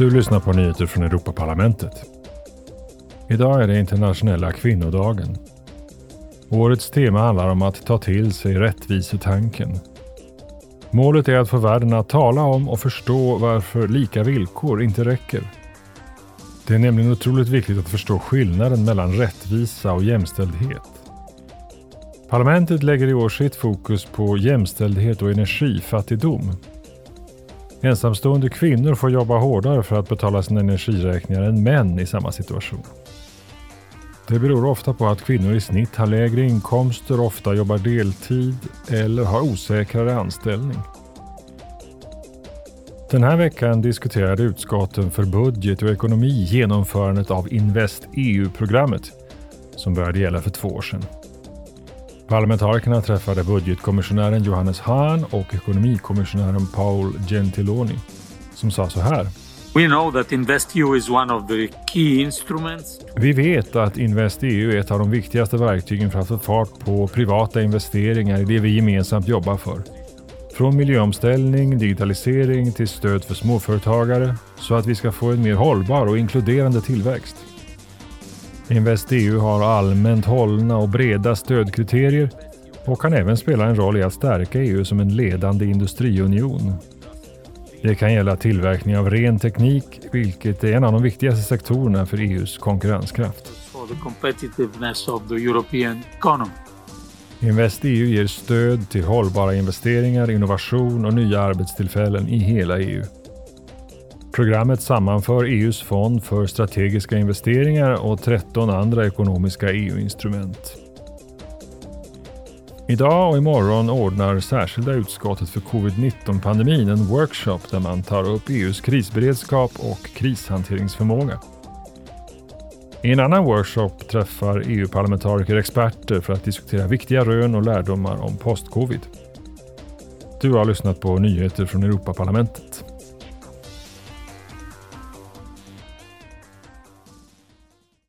Du lyssnar på nyheter från Europaparlamentet. Idag är det internationella kvinnodagen. Årets tema handlar om att ta till sig rättvisetanken. Målet är att få världen att tala om och förstå varför lika villkor inte räcker. Det är nämligen otroligt viktigt att förstå skillnaden mellan rättvisa och jämställdhet. Parlamentet lägger i år sitt fokus på jämställdhet och energifattigdom. Ensamstående kvinnor får jobba hårdare för att betala sina energiräkningar än män i samma situation. Det beror ofta på att kvinnor i snitt har lägre inkomster, ofta jobbar deltid eller har osäkrare anställning. Den här veckan diskuterade utskotten för budget och ekonomi genomförandet av Invest EU-programmet som började gälla för två år sedan. Parlamentarikerna träffade budgetkommissionären Johannes Hahn och ekonomikommissionären Paul Gentiloni som sa så här. We know that InvestEU is one of the key instruments. Vi vet att InvestEU är ett av de viktigaste verktygen för att få fart på privata investeringar i det vi gemensamt jobbar för. Från miljöomställning, digitalisering till stöd för småföretagare så att vi ska få en mer hållbar och inkluderande tillväxt. InvestEU har allmänt hållna och breda stödkriterier och kan även spela en roll i att stärka EU som en ledande industriunion. Det kan gälla tillverkning av ren teknik, vilket är en av de viktigaste sektorerna för EUs konkurrenskraft. InvestEU ger stöd till hållbara investeringar, innovation och nya arbetstillfällen i hela EU. Programmet sammanför EUs fond för strategiska investeringar och 13 andra ekonomiska EU-instrument. Idag och imorgon ordnar särskilda utskottet för covid-19-pandemin en workshop där man tar upp EUs krisberedskap och krishanteringsförmåga. I en annan workshop träffar EU-parlamentariker experter för att diskutera viktiga rön och lärdomar om post-covid. Du har lyssnat på nyheter från Europaparlamentet.